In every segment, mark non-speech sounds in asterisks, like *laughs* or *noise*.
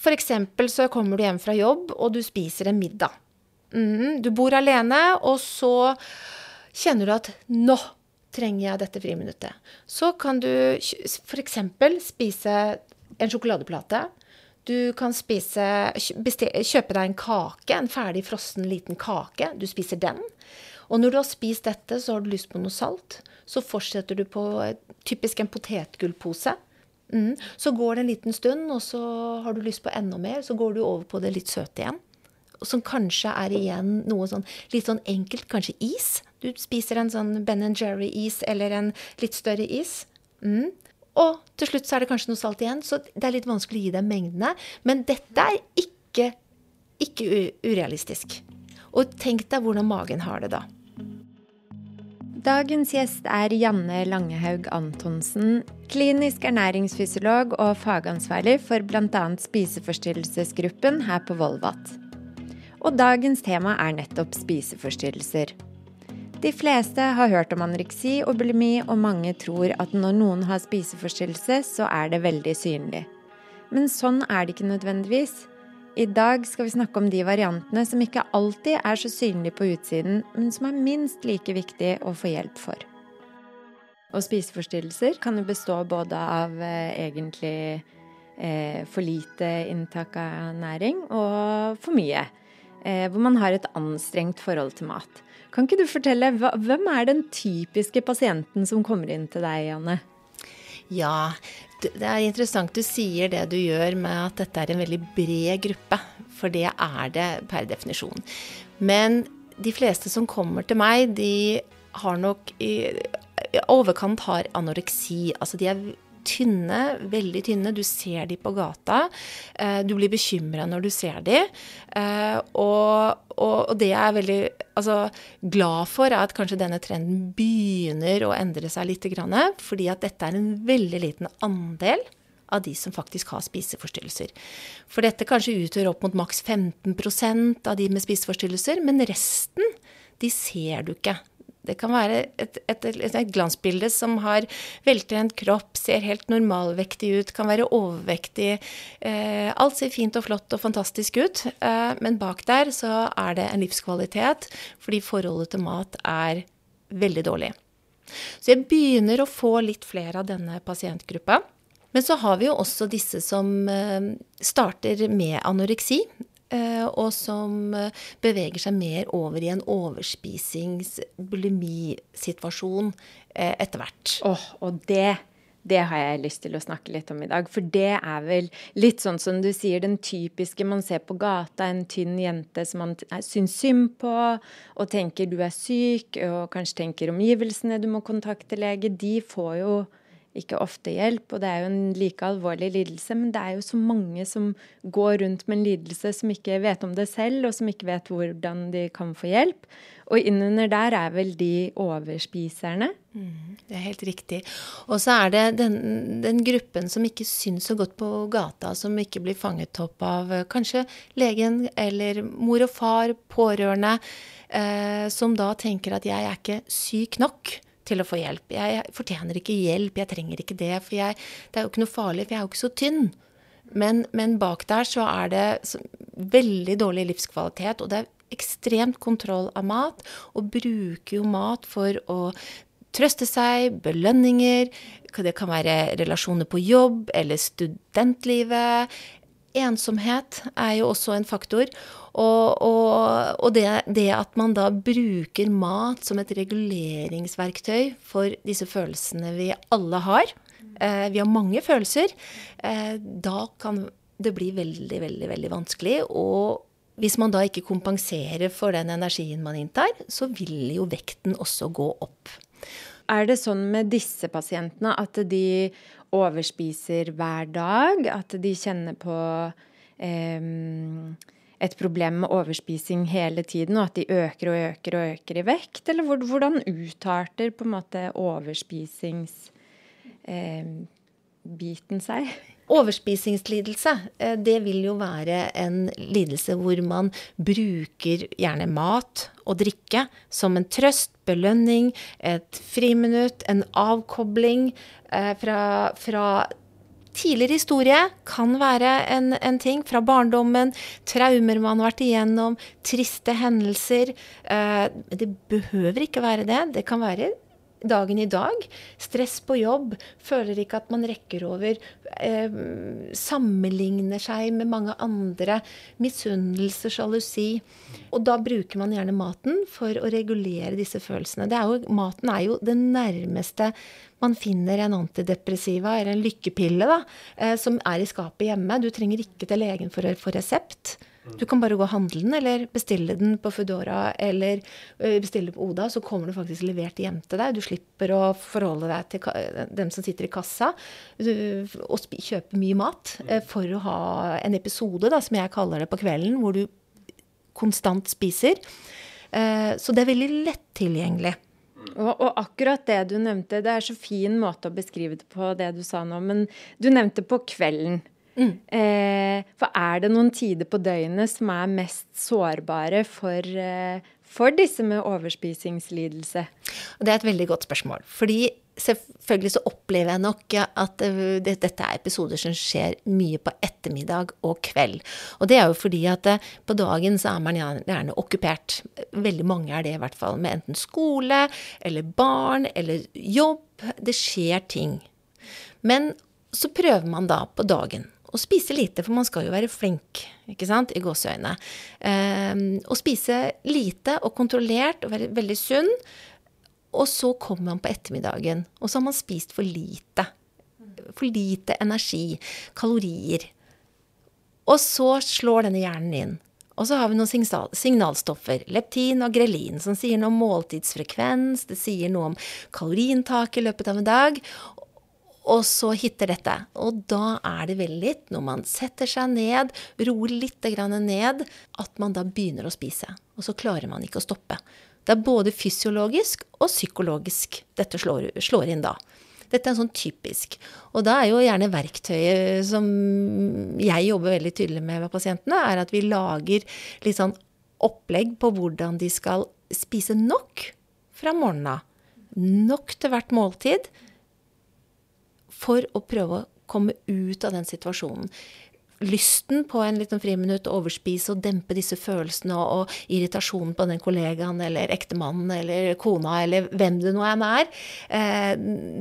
F.eks. så kommer du hjem fra jobb, og du spiser en middag. Mm, du bor alene, og så kjenner du at nå trenger jeg dette friminuttet. Så kan du f.eks. spise en sjokoladeplate. Du kan spise, kjøpe deg en kake, en ferdig frossen liten kake. Du spiser den. Og når du har spist dette, så har du lyst på noe salt. Så fortsetter du på typisk en potetgullpose. Mm. Så går det en liten stund, og så har du lyst på enda mer. Så går du over på det litt søte igjen. Som kanskje er igjen noe sånn litt sånn enkelt, kanskje is. Du spiser en sånn Ben Jerry-is eller en litt større is. Mm. Og til slutt så er det kanskje noe salt igjen, så det er litt vanskelig å gi deg mengdene. Men dette er ikke, ikke urealistisk. Og tenk deg hvordan magen har det da. Dagens gjest er Janne Langehaug Antonsen, klinisk ernæringsfysiolog og fagansvarlig for bl.a. spiseforstyrrelsesgruppen her på Volvat. Og dagens tema er nettopp spiseforstyrrelser. De fleste har hørt om anoreksi og bulimi, og mange tror at når noen har spiseforstyrrelse, så er det veldig synlig. Men sånn er det ikke nødvendigvis. I dag skal vi snakke om de variantene som ikke alltid er så synlige på utsiden, men som er minst like viktig å få hjelp for. Og spiseforstyrrelser kan jo bestå både av eh, egentlig eh, for lite inntak av næring og for mye. Eh, hvor man har et anstrengt forhold til mat. Kan ikke du fortelle, hvem er den typiske pasienten som kommer inn til deg, Janne? Ja, det er interessant du sier det du gjør med at dette er en veldig bred gruppe. For det er det per definisjon. Men de fleste som kommer til meg, de har nok i overkant har anoreksi. Altså de er tynne, veldig tynne. Du ser de på gata. Eh, du blir bekymra når du ser de. Eh, og, og, det jeg er veldig altså, glad for, er at kanskje denne trenden begynner å endre seg litt. Fordi at dette er en veldig liten andel av de som faktisk har spiseforstyrrelser. For dette kanskje utgjør opp mot maks 15% av de med spiseforstyrrelser, men resten de ser du ikke. Det kan være et, et, et, glansbilde som har veltrent kropp, ser helt normalvektig ut, kan være overvektig. Eh, alt ser fint og flott og fantastisk ut, eh, men bak der så er det en livskvalitet fordi forholdet til mat er veldig dårlig. Så jeg begynner å få litt flere av denne pasientgruppa. Men så har vi jo også disse som eh, starter med anoreksi. Eh, og som eh, beveger seg mer over i en overspisings-bulimisituasjon eh, etter hvert. Oh, og det, det har jeg lyst til å snakke litt om i dag. For det er vel litt sånn som du sier, den typiske man ser på gata, en tynn jente som man syns synd på, og tenker du er syk, og kanskje tenker omgivelsene du må kontakte lege. De får jo ikke ofte hjelp, og det er jo en like alvorlig lidelse. Men det er jo så mange som går rundt med en lidelse som ikke vet om det selv, og som ikke vet hvordan de kan få hjelp. Og innunder der er vel de overspiserne. Mm, det er helt riktig. Og så er det den, den, gruppen som ikke syns så godt på gata, som ikke blir fanget opp av eh, kanskje legen eller mor og far, pårørende, eh, som da tenker at jeg er ikke syk nok til å få hjelp. Jeg fortjener ikke hjelp, jeg trenger ikke det. For jeg, det er jo ikke noe farlig, for jeg er jo ikke så tynn. Men, men bak der så er det veldig dårlig livskvalitet, og det er ekstremt kontroll av mat. Og bruker jo mat for å trøste seg, belønninger. Det kan være relasjoner på jobb eller studentlivet. Ensomhet er jo også en faktor. Og, og, og det, det, at man da bruker mat som et reguleringsverktøy for disse følelsene vi alle har, eh, vi har mange følelser, eh, da kan det bli veldig, veldig, veldig vanskelig. Og hvis man da ikke kompenserer for den energien man inntar, så vil jo vekten også gå opp. Er det sånn med disse pasientene at de overspiser hver dag? At de kjenner på eh, et problem med overspising hele tiden, og at de øker og øker og øker i vekt? Eller hvordan utarter på en måte overspisingsbiten eh, seg? Overspisingslidelse, eh, det vil jo være en lidelse hvor man bruker gjerne mat og drikke som en trøst, belønning, et friminutt, en avkobling eh, fra, fra tidligere historie kan være en, en, ting fra barndommen, traumer man har vært igjennom, triste hendelser. Eh, det behøver ikke være det. Det kan være dagen i dag. Stress på jobb. Føler ikke at man rekker over. Eh, sammenligner seg med mange andre. Misunnelse, sjalusi. Og da bruker man gjerne maten for å regulere disse følelsene. Er jo, maten er jo det nærmeste man finner en antidepressiva eller en lykkepille da, eh, som er i skapet hjemme. Du trenger ikke til legen for å få resept. Du kan bare gå og handle den, eller bestille den på Foodora, eller bestille på Oda, så kommer den faktisk levert hjem til deg. Du slipper å forholde deg til dem som sitter i kassa, og kjøpe mye mat for å ha en episode, da, som jeg kaller det, på kvelden, hvor du konstant spiser. Så det er veldig lett tilgjengelig. Og, og, akkurat det du nevnte, det er så fin måte å beskrive det på, det du sa nå. Men du nevnte på kvelden. Mm. Eh, for er det noen tider på døgnet som er mest sårbare for, eh, for disse med overspisingslidelse? Det er et veldig godt spørsmål. Fordi selvfølgelig så opplever jeg nok at det, dette er episoder som skjer mye på ettermiddag og kveld. Og det er jo fordi at på dagen så er man gjerne okkupert. Veldig mange er det i hvert fall. Med enten skole eller barn eller jobb. Det skjer ting. Men så prøver man da på dagen å spise lite, for man skal jo være flink, ikke sant, i gåseøyne. Eh, å spise lite og kontrollert og være veldig sunn. Og så kommer man på ettermiddagen, og så har man spist for lite. For lite energi, kalorier. Og så slår denne hjernen inn. Og så har vi noen signalstoffer, leptin og grelin, som sier noe om måltidsfrekvens, det sier noe om kaloriinntak i løpet av en dag. Og så hitter dette. Og da er det veldig litt, når man setter seg ned, roer litt ned, at man da begynner å spise. Og så klarer man ikke å stoppe. Det er både fysiologisk og psykologisk dette slår, slår inn da. Dette er sånn typisk. Og da er jo gjerne verktøyet som jeg jobber veldig tydelig med med pasientene, er at vi lager litt sånn opplegg på hvordan de skal spise nok fra morgenen av. Nok til hvert måltid for å prøve å komme ut av den situasjonen. Lysten på en liten friminutt å overspise og dempe disse følelsene og, og irritasjonen på den kollegaen eller ektemannen eller kona eller hvem det nå enn er, eh,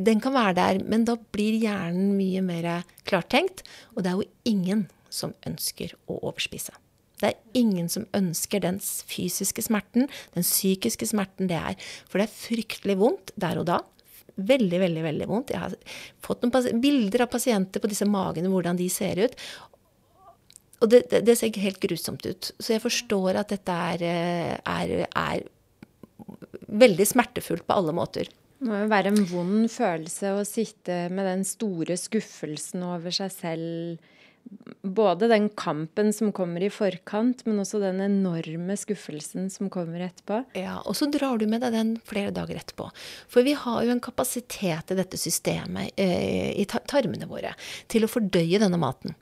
den kan være der. Men da blir hjernen mye mer klartenkt. Og det er jo ingen som ønsker å overspise. Det er ingen som ønsker den fysiske smerten, den psykiske smerten det er. For det er fryktelig vondt der og da veldig, veldig veldig vondt. Jeg har fått noen bilder av pasienter på disse magene, hvordan de ser ut. Og det, det, det, ser helt grusomt ut. Så jeg forstår at dette er, eh, er, er veldig smertefullt på alle måter. Det må jo være en vond følelse å sitte med den store skuffelsen over seg selv både den kampen som kommer i forkant, men også den enorme skuffelsen som kommer etterpå. Ja, Og så drar du med deg den flere dager etterpå. For vi har jo en kapasitet i dette systemet, eh, i tarmene våre, til å fordøye denne maten.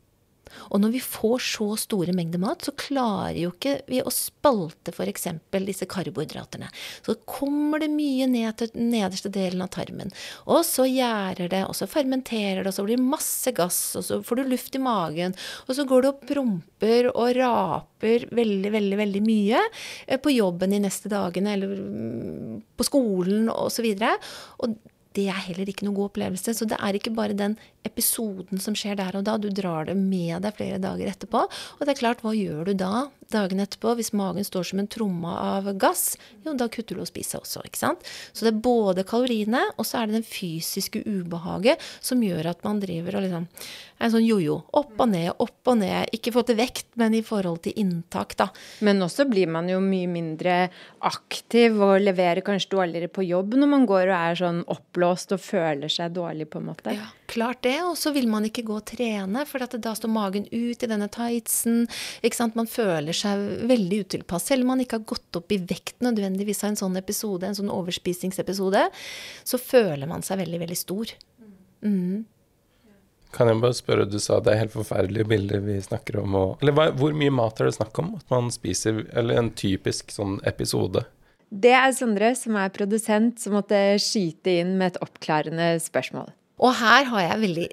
Og når vi får så store mengder mat, så klarer jo ikke vi å spalte f.eks. disse karbohydratene. Så kommer det mye ned til den nederste delen av tarmen. Og så gjærer det, og så fermenterer det, og så blir det masse gass, og så får du luft i magen. Og så går det og promper og raper veldig, veldig, veldig mye eh, på jobben de neste dagene, eller mm, på skolen osv. Og, og det er heller ikke noen god opplevelse. Så det er ikke bare den episoden som skjer der og da, du drar det med deg flere dager etterpå. Og det er klart, hva gjør du da dagen etterpå hvis magen står som en tromme av gass? Jo, da kutter du å spise også, ikke sant. Så det er både kaloriene, og så er det den fysiske ubehaget som gjør at man driver og liksom en sånn jojo. Opp og ned, opp og ned. Ikke i forhold til vekt, men i forhold til inntak, da. Men også blir man jo mye mindre aktiv og leverer kanskje dårligere på jobb når man går og er sånn oppblåst og føler seg dårlig, på en måte. Ja, klart det. Og så vil man ikke gå og trene, for da står magen ut i denne tightsen. Ikke sant? Man føler seg veldig utilpass. Selv om man ikke har gått opp i vekt nødvendigvis av en sånn episode, en sånn overspisingsepisode, så føler man seg veldig, veldig stor. Mm. Kan jeg bare spørre, Du sa det er helt forferdelige bilder vi snakker om. Og, eller hva, Hvor mye mat er det snakk om at man spiser? Eller en typisk sånn episode? Det er Sondre, som er produsent, som måtte skyte inn med et oppklarende spørsmål. Og her har jeg veldig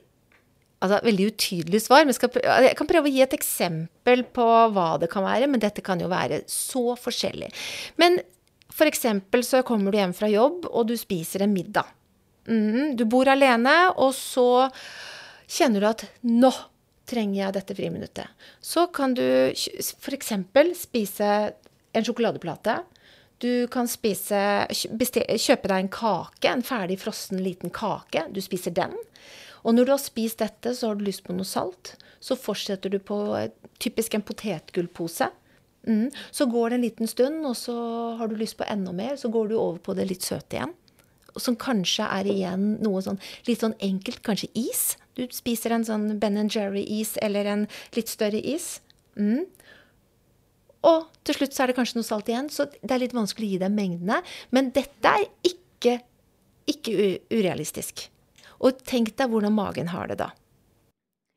altså, veldig utydelig svar. Men skal, jeg kan prøve å gi et eksempel på hva det kan være, men dette kan jo være så forskjellig. Men eksempel så kommer du hjem fra jobb, og du spiser en middag. Mm, du bor alene, og så kjenner du at nå trenger jeg dette friminuttet. Så kan du f.eks. spise en sjokoladeplate. Du kan spise, kjøpe deg en kake, en ferdig frossen liten kake. Du spiser den. Og når du har spist dette, så har du lyst på noe salt. Så fortsetter du på typisk en potetgullpose. Mm. Så går det en liten stund, og så har du lyst på enda mer. Så går du over på det litt søte igjen. Som kanskje er igjen noe sånn litt sånn enkelt, kanskje is. Du spiser en sånn Ben Jerry-is eller en litt større is. Mm. Og til slutt så er det kanskje noe salt igjen, så det er litt vanskelig å gi deg mengdene. Men dette er ikke, ikke urealistisk. Og tenk deg hvordan magen har det da.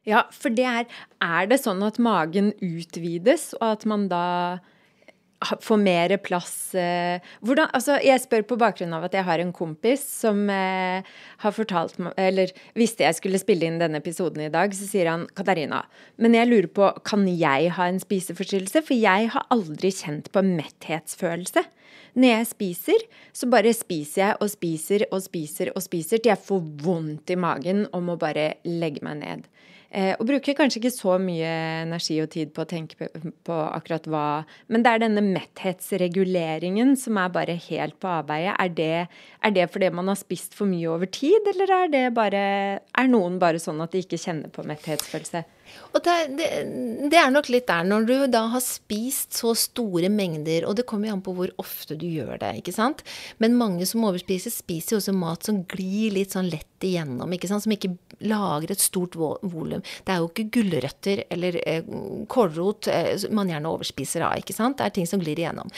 Ja, for det er Er det sånn at magen utvides, og at man da få mer plass eh, hvordan, altså Jeg spør på bakgrunn av at jeg har en kompis som eh, har fortalt meg Eller visste jeg skulle spille inn denne episoden i dag, så sier han Katarina, men jeg lurer på, kan jeg ha en spiseforstyrrelse? For jeg har aldri kjent på metthetsfølelse. Når jeg spiser, så bare spiser jeg og spiser og spiser og spiser til jeg får vondt i magen og må bare legge meg ned. Eh, og bruker kanskje ikke så mye energi og tid på å tenke på, på akkurat hva Men det er denne metthetsreguleringen som er bare helt på avveie. Er det, er det fordi man har spist for mye over tid, eller er bare Er noen bare sånn at de ikke kjenner på metthetsfølelse? Og det, det, det, er nok litt der, når du da har spist så store mengder, og det kommer jo an på hvor ofte du gjør det, ikke sant. Men mange som overspiser, spiser jo også mat som glir litt sånn lett igjennom, ikke sant. Som ikke lager et stort volum. Det er jo ikke gulrøtter eller eh, kålrot eh, man gjerne overspiser av, ikke sant. Det er ting som glir igjennom.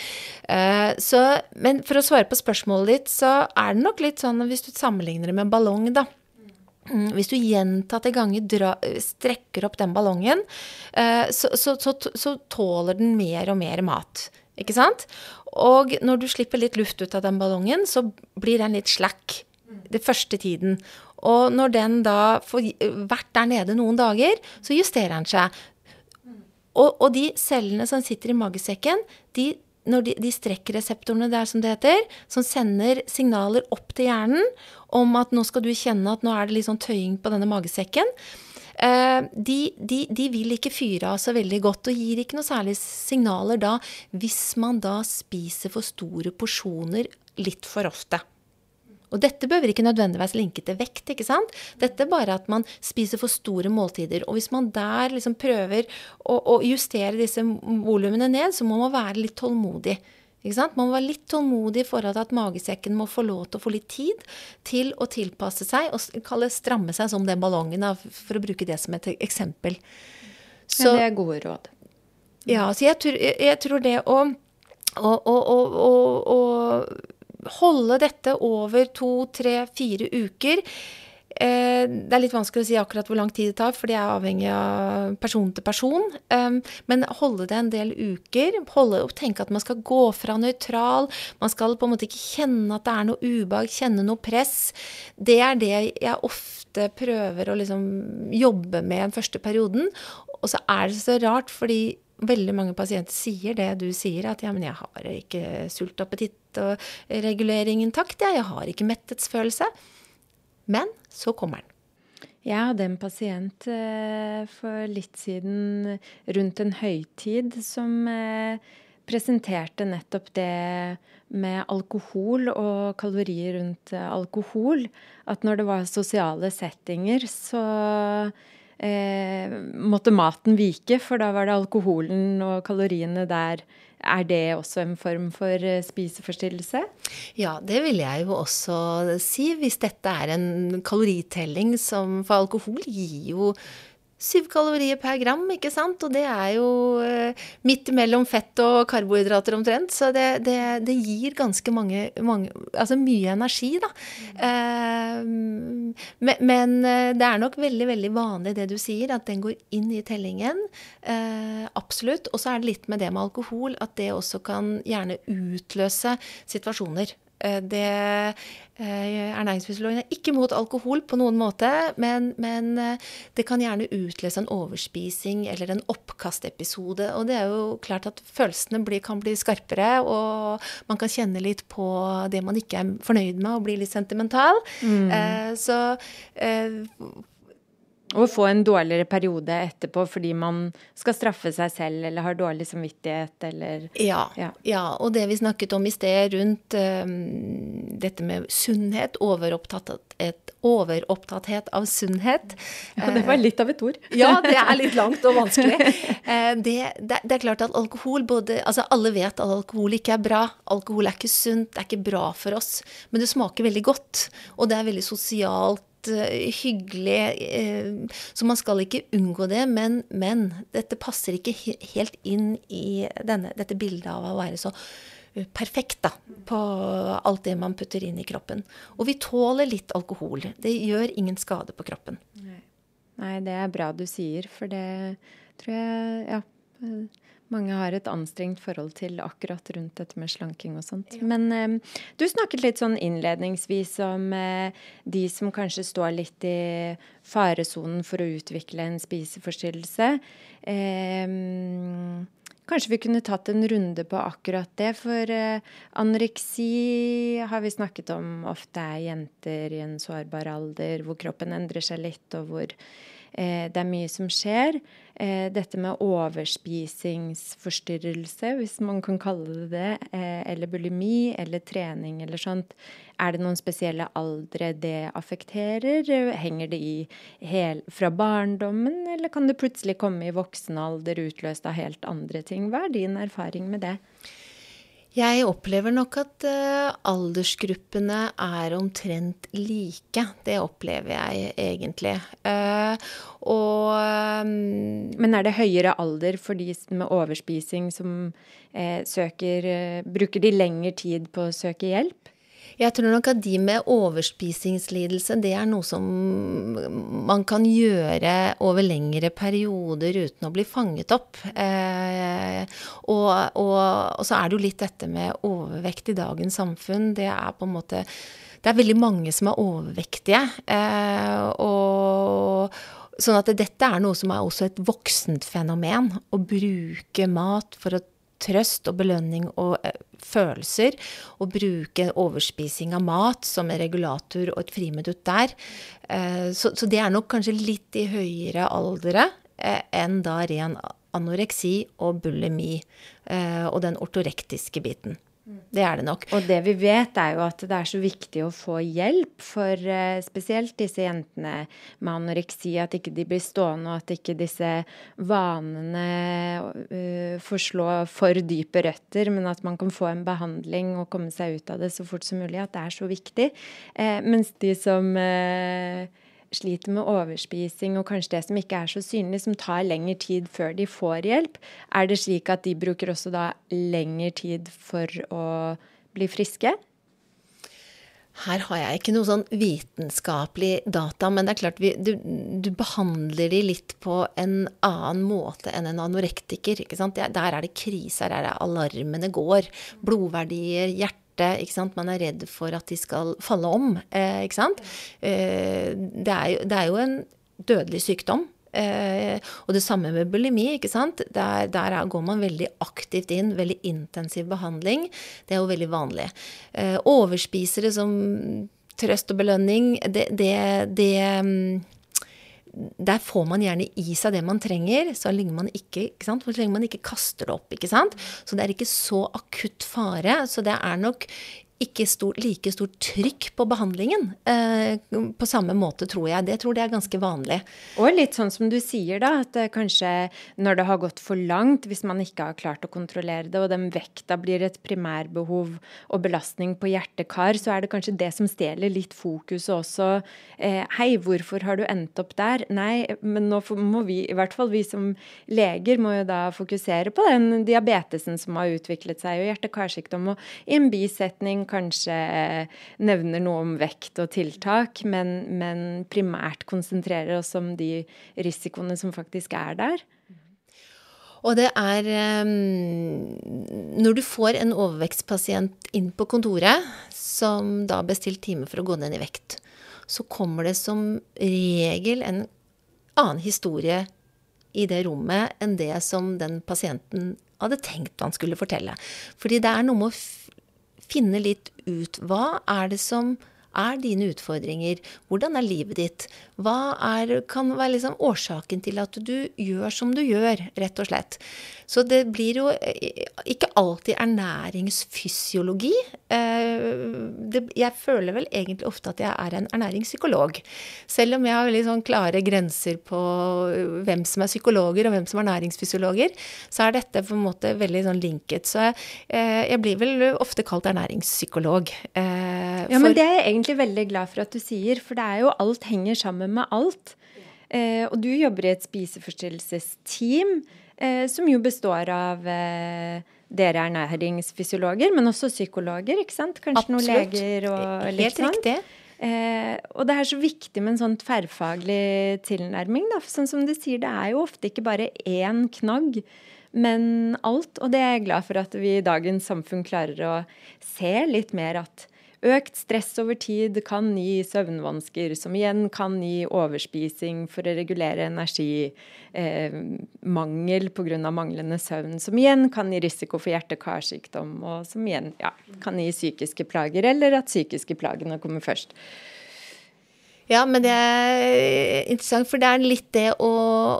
Eh, så, men for å svare på spørsmålet ditt, så er det nok litt sånn hvis du sammenligner det med en ballong, da. *clears throat* Hvis du gjentatte ganger dra, strekker opp den ballongen, eh, så, så, så, så, tåler den mer og mer mat. Ikke sant? Og når du slipper litt luft ut av den ballongen, så blir den litt slack det første tiden. Og når den da får vært der nede noen dager, så justerer den seg. Og, og de cellene som sitter i magesekken, de når de, de strekkreseptorene der, som det heter, som sender signaler opp til hjernen om at nå skal du kjenne at nå er det litt sånn tøying på denne magesekken, eh, de, de, de, vil ikke fyre av så veldig godt og gir ikke noe særlig signaler da hvis man da spiser for store porsjoner litt for ofte. Og dette behøver ikke nødvendigvis linke til vekt. ikke sant? Dette er bare at man spiser for store måltider. Og hvis man der liksom prøver å, å justere disse volumene ned, så må man være litt tålmodig. Ikke sant? Man må være litt tålmodig i forhold til at magesekken må få lov til å få litt tid til å tilpasse seg og kalle stramme seg som den ballongen, for å bruke det som et eksempel. Så, ja, det er gode råd. Ja, så jeg, jeg tror det å, å, å, å holde dette over to, tre, fire uker eh, det er litt vanskelig å si akkurat hvor lang tid det tar, for det er avhengig av person til person. Um, men holde det en del uker. Holde og tenke at man skal gå fra nøytral. Man skal på en måte ikke kjenne at det er noe ubehag, kjenne noe press. Det er det jeg ofte prøver å liksom jobbe med den første perioden. Og så er det så rart, fordi veldig mange pasienter sier det du sier, at ja, men jeg har ikke sult, appetitt og regulering intakt, jeg har ikke mettetsfølelse. Men så kommer den. Jeg hadde en pasient eh, for litt siden rundt en høytid som eh, presenterte nettopp det med alkohol og kalorier rundt alkohol. At når det var sosiale settinger, så eh, måtte maten vike, for da var det alkoholen og kaloriene der. Er det også en form for eh, spiseforstyrrelse? Ja, det vil jeg jo også si. Hvis dette er en kaloritelling som For alkohol gir jo Syv kalorier per gram, ikke sant? Og det er jo eh, midt mellom fett og karbohydrater omtrent. Så det, det, det gir ganske mange, mange, Altså mye energi, da. Eh, men, men, eh, det er nok veldig, veldig vanlig det du sier, at den går inn i tellingen. Eh, absolutt. Og så er det litt med det med alkohol, at det også kan gjerne utløse situasjoner. Eh, det eh, Ernæringsfysiologen er ikke mot alkohol på noen måte, men, men, det kan gjerne utløse en overspising eller en oppkastepisode. Og det er jo klart at følelsene blir, kan bli skarpere, og man kan kjenne litt på det man ikke er fornøyd med, og bli litt sentimental. Mm. Så og få en dårligere periode etterpå fordi man skal straffe seg selv eller har dårlig samvittighet eller Ja. ja. ja og det vi snakket om i sted rundt um, dette med sunnhet, overopptatthet, overopptatthet av sunnhet Ja, det var litt av et ord. *laughs* ja, det er litt langt og vanskelig. Uh, *laughs* det, det, det, er klart at alkohol både Altså alle vet at alkohol ikke er bra. Alkohol er ikke sunt, det er ikke bra for oss. Men det smaker veldig godt. Og det er veldig sosialt Eh, hyggelig. Eh, så man skal ikke unngå det. Men, men dette passer ikke helt inn i denne, dette bildet av å være så eh, perfekt da, på alt det man putter inn i kroppen. Og vi tåler litt alkohol. Det gjør ingen skade på kroppen. Nei, Nei det er bra du sier, for det tror jeg Ja mange har et anstrengt forhold til akkurat rundt dette med slanking og sånt. Ja. Men eh, du snakket litt sånn innledningsvis om eh, de som kanskje står litt i faresonen for å utvikle en spiseforstyrrelse. Eh, kanskje vi kunne tatt en runde på akkurat det. For eh, anoreksi har vi snakket om ofte er jenter i en sårbar alder, hvor kroppen endrer seg litt, og hvor det er mye som skjer. Eh, dette med overspisingsforstyrrelse, hvis man kan kalle det det, eh, eller bulimi eller trening eller sånt. Er det noen spesielle aldre det affekterer? Henger det i fra barndommen, eller kan det plutselig komme i voksen alder utløst av helt andre ting? Hva er din erfaring med det? Jeg opplever nok at uh, aldersgruppene er omtrent like. Det opplever jeg egentlig. Uh, og um, Men er det høyere alder for de med overspising som søker Bruker de lengre tid på å søke hjelp? Jeg tror nok at de med overspisingslidelse, det er noe som man kan gjøre over lengre perioder uten å bli fanget opp. Eh, og, og, og, så er det jo litt dette med overvekt i dagens samfunn. Det er på en måte Det er veldig mange som er overvektige. Eh, og Sånn at dette er noe som er også et voksent fenomen. Å bruke mat for å trøst og belønning og eh, følelser. Og bruke overspising av mat som en regulator og et friminutt der. Eh, så, så, det er nok kanskje litt i høyere aldre eh, enn da ren anoreksi og bulimi eh, og den ortorektiske biten. Det er det nok. Og det vi vet, er jo at det er så viktig å få hjelp for uh, spesielt disse jentene med anoreksi. At ikke de blir stående, og at ikke disse vanene uh, får slå for dype røtter, men at man kan få en behandling og komme seg ut av det så fort som mulig. At det er så viktig. Uh, mens de som sliter med overspising og kanskje det som ikke er så synlig, som tar lengre tid før de får hjelp, er det slik at de bruker også da lengre tid for å bli friske? Her har jeg ikke noe sånn vitenskapelig data, men det er klart vi, du, du, behandler de litt på en annen måte enn en anorektiker. Der er det kriser, der er det alarmene går. Blodverdier, hjerte hjerte. ikke sant? Man er redd for at de skal falle om. Eh, ikke sant? Eh, det, er jo, det, er jo, en dødelig sykdom. Eh, og det samme med bulimi. ikke sant? Der, der, går man veldig aktivt inn. Veldig intensiv behandling. Det er jo veldig vanlig. Eh, overspisere som trøst og belønning, det, det, det mm, der får man gjerne i seg det man trenger, så lenge man ikke, ikke sant? så lenge man ikke kaster det opp. ikke sant? Så det er ikke så akutt fare. Så det er nok ikke stor, like stort trykk på behandlingen eh, på samme måte, tror jeg. Det tror jeg er ganske vanlig. Og litt sånn som du sier, da, at eh, kanskje når det har gått for langt, hvis man ikke har klart å kontrollere det, og den vekta blir et primærbehov og belastning på hjerte-kar, så er det kanskje det som stjeler litt fokuset også. Eh, hei, hvorfor har du endt opp der? Nei, men nå må vi, i hvert fall vi som leger, må jo da fokusere på den diabetesen som har utviklet seg, og hjerte-karsykdom, og i en bisetning kanskje nevner noe om vekt og tiltak, men, men primært konsentrerer oss om de risikoene som faktisk er der. Og det er um, Når du får en overvektspasient inn på kontoret, som da har bestilt time for å gå ned i vekt, så kommer det som regel en annen historie i det rommet enn det som den pasienten hadde tenkt han skulle fortelle. Fordi det er noe med å finne litt ut. Hva er det som er dine utfordringer? Hvordan er livet ditt? Hva er, kan være liksom årsaken til at du gjør som du gjør, rett og slett? Så det blir jo eh, ikke alltid ernæringsfysiologi. Eh, jeg føler vel egentlig ofte at jeg er en ernæringspsykolog. Selv om jeg har veldig sånn klare grenser på hvem som er psykologer og hvem som er ernæringsfysiologer, så er dette på en måte veldig sånn linket. Så eh, jeg blir vel ofte kalt ernæringspsykolog. Ja, men det er jeg egentlig veldig glad for at du sier, for det er jo alt henger sammen med alt. og du jobber i et spiseforstyrrelsesteam. Eh, som jo består av eh, dere er næringsfysiologer, men også psykologer, ikke sant? Kanskje Absolutt. noen leger og litt Helt sånn. riktig. Eh, og det er så viktig med en sånn tverrfaglig tilnærming. Da. For sånn som du sier, det er jo ofte ikke bare én knagg, men alt. Og det er jeg glad for at vi i dagens samfunn klarer å se litt mer at Økt stress over tid kan gi søvnvansker, som igjen kan gi overspising for å regulere energi. Eh, mangel pga. manglende søvn, som igjen kan gi risiko for hjerte-karsykdom, og som igjen ja, kan gi psykiske plager, eller at psykiske plagene kommer først. Ja, men det er interessant, for det er litt det å,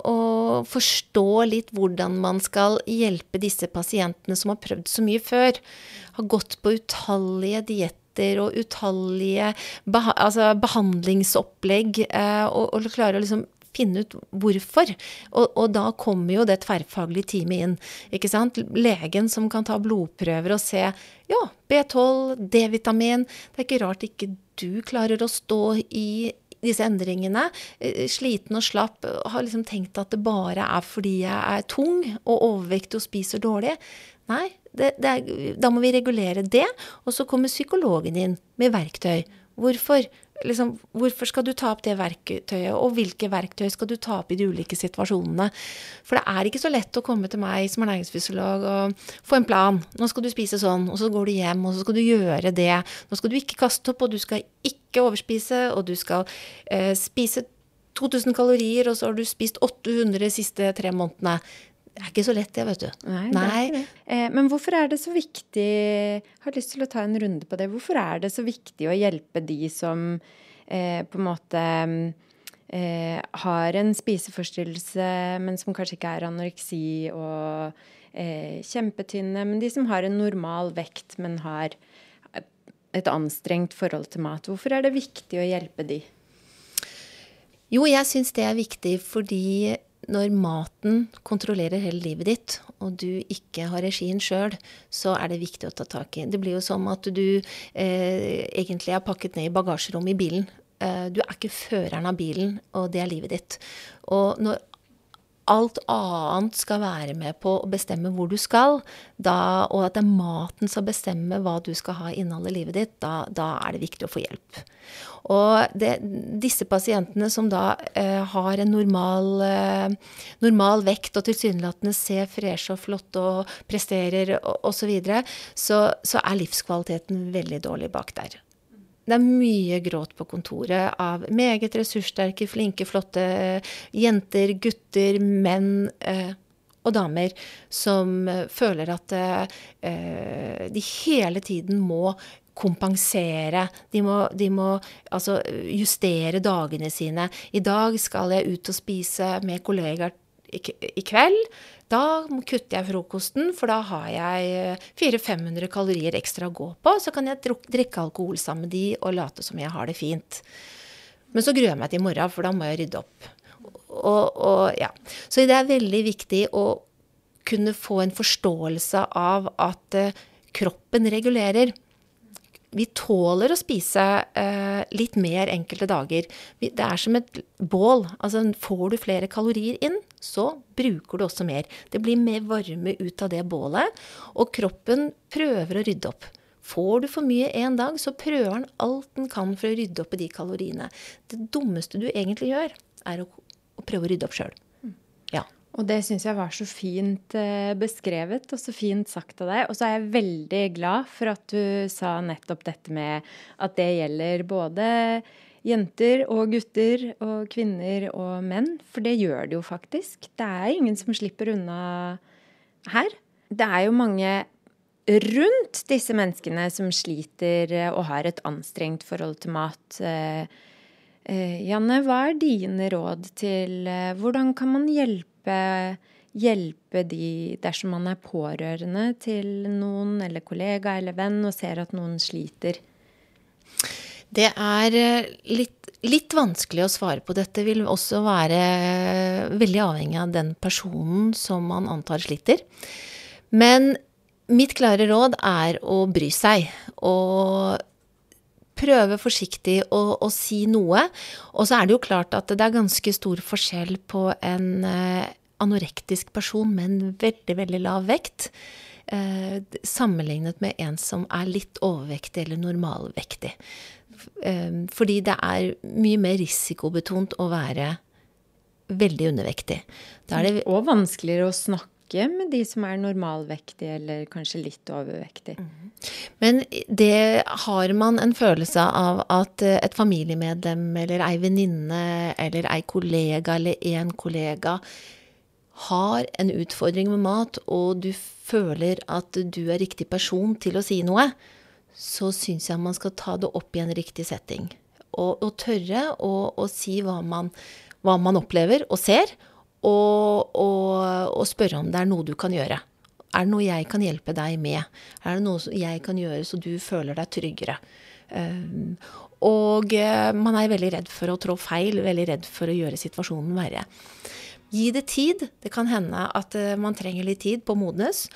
å, forstå litt hvordan man skal hjelpe disse pasientene som har prøvd så mye før. Har gått på utallige dietter tester og utallige beha altså behandlingsopplegg, eh, og, og klare å liksom finne ut hvorfor. Og, og, da kommer jo det tverrfaglige teamet inn. ikke sant? Legen som kan ta blodprøver og se ja, B12, D-vitamin. Det er ikke rart ikke du klarer å stå i disse endringene. Eh, sliten og slapp. Har liksom tenkt at det bare er fordi jeg er tung og overvektig og spiser dårlig. Nei, det, det er, da må vi regulere det. Og så kommer psykologen inn med verktøy. Hvorfor? Liksom, hvorfor skal du ta opp det verktøyet, og hvilke verktøy skal du ta opp i de ulike situasjonene? For det er ikke så lett å komme til meg som ernæringsfysiolog og få en plan. Nå skal du spise sånn, og så går du hjem, og så skal du gjøre det. Nå skal du ikke kaste opp, og du skal ikke overspise, og du skal eh, spise 2000 kalorier, og så har du spist 800 de siste tre månedene. Det er ikke så lett, det, vet du. Nei, Nei. Det eh, men hvorfor er det så viktig Jeg har lyst til å ta en runde på det. Hvorfor er det så viktig å hjelpe de som eh, på en måte eh, har en spiseforstyrrelse, men som kanskje ikke er anoreksi og eh, kjempetynne, men de som har en normal vekt, men har et anstrengt forhold til mat. Hvorfor er det viktig å hjelpe de? Jo, jeg syns det er viktig fordi når maten kontrollerer hele livet ditt, og du ikke har regien sjøl, så er det viktig å ta tak i. Det blir jo som at du eh, egentlig er pakket ned i bagasjerommet i bilen. Eh, du er ikke føreren av bilen, og det er livet ditt. Og når alt annet skal være med på å bestemme hvor du skal, da, og at det er maten som bestemmer hva du skal ha i innholdet i livet ditt, da, da, er det viktig å få hjelp. Og det, disse pasientene som da eh, har en normal, eh, normal, vekt og tilsynelatende ser freshe og flotte og presterer osv., så, så så er livskvaliteten veldig dårlig bak der. Det er mye gråt på kontoret av meget ressurssterke, flinke, flotte jenter, gutter, menn eh, og damer som eh, føler at eh, de hele tiden må kompensere. De må, de må, altså justere dagene sine. I dag skal jeg ut og spise med kollegaer i, kveld. Da kutter jeg frokosten, for da har jeg 400-500 eh, kalorier ekstra å gå på. Så kan jeg drikke alkohol sammen med de og late som jeg har det fint. Men så gruer jeg meg til i morgen, for da må jeg rydde opp. Og, og, ja. Så det er veldig viktig å kunne få en forståelse av at uh, kroppen regulerer. Vi tåler å spise eh, litt mer enkelte dager. Vi, det er som et bål. Altså, får du flere kalorier inn, så bruker du også mer. Det blir mer varme ut av det bålet, og kroppen prøver å rydde opp. Får du for mye en dag, så prøver den alt den kan for å rydde opp i de kaloriene. Det dummeste du egentlig gjør, er å, å prøve å rydde opp sjøl. Og det syns jeg var så fint eh, beskrevet og så fint sagt av deg. Og så er jeg veldig glad for at du sa nettopp dette med at det gjelder både jenter og gutter og kvinner og menn. For det gjør det jo faktisk. Det er ingen som slipper unna her. Det er jo mange rundt disse menneskene som sliter og har et anstrengt forhold til mat. Eh, Janne, hva er dine råd til hvordan kan man hjelpe hjelpe, hjelpe de dersom man er pårørende til noen, eller kollega eller venn, og ser at noen sliter? Det er eh, litt, litt, vanskelig å svare på. Dette vil også være veldig avhengig av den personen som man antar sliter. Men mitt klare råd er å bry seg. Og prøve forsiktig å, å, si noe. Og så er det jo klart at det er ganske stor forskjell på en eh, anorektisk person med en veldig, veldig lav vekt. Eh, sammenlignet med en som er litt overvektig eller normalvektig. Eh, fordi det er mye mer risikobetont å være veldig undervektig. Det og vanskeligere å snakke med de som er normalvektige eller kanskje litt overvektige. Mm. Men det har man en følelse av at et familiemedlem eller ei venninne eller ei kollega eller en kollega har en utfordring med mat, og du føler at du er riktig person til å si noe, så syns jeg man skal ta det opp i en riktig setting. Og, og tørre å si hva man, hva man, opplever og ser, og, og, og, spørre om det er noe du kan gjøre. Er det noe jeg kan hjelpe deg med? Er det noe jeg kan gjøre så du føler deg tryggere? Um, og uh, man er veldig redd for å trå feil, veldig redd for å gjøre situasjonen verre. Gi det tid. Det kan hende at eh, man trenger litt tid på å modnes.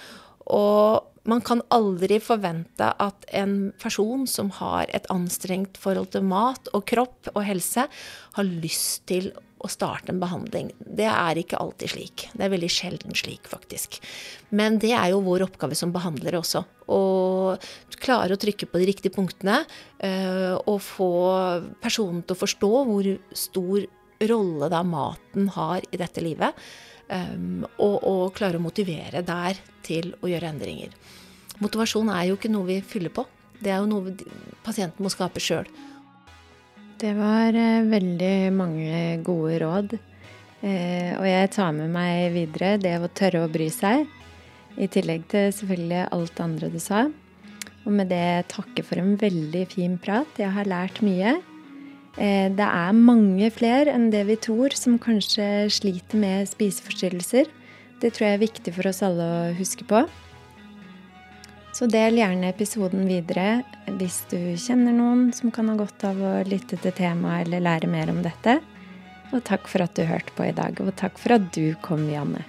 Og man kan aldri forvente at en person som har et anstrengt forhold til mat og kropp og helse, har lyst til å starte en behandling. Det er ikke alltid slik. Det er veldig sjelden slik, faktisk. Men det er jo vår oppgave som behandlere også. Å klare å trykke på de riktige punktene eh, og få personen til å forstå hvor stor rolle da maten har i dette livet. Um, og, og, klare å motivere der til å gjøre endringer. Motivasjon er jo ikke noe vi fyller på. Det er jo noe pasienten må skape sjøl. Det var eh, veldig mange gode råd. Eh, og jeg tar med meg videre det å tørre å bry seg. I tillegg til selvfølgelig alt andre du sa. Og med det takke for en veldig fin prat. Jeg har lært mye. Eh, det er mange flere enn det vi tror som kanskje sliter med spiseforstyrrelser. Det tror jeg er viktig for oss alle å huske på. Så del gjerne episoden videre hvis du kjenner noen som kan ha godt av å lytte til temaet eller lære mer om dette. Og takk for at du hørte på i dag, og takk for at du kom, Janne.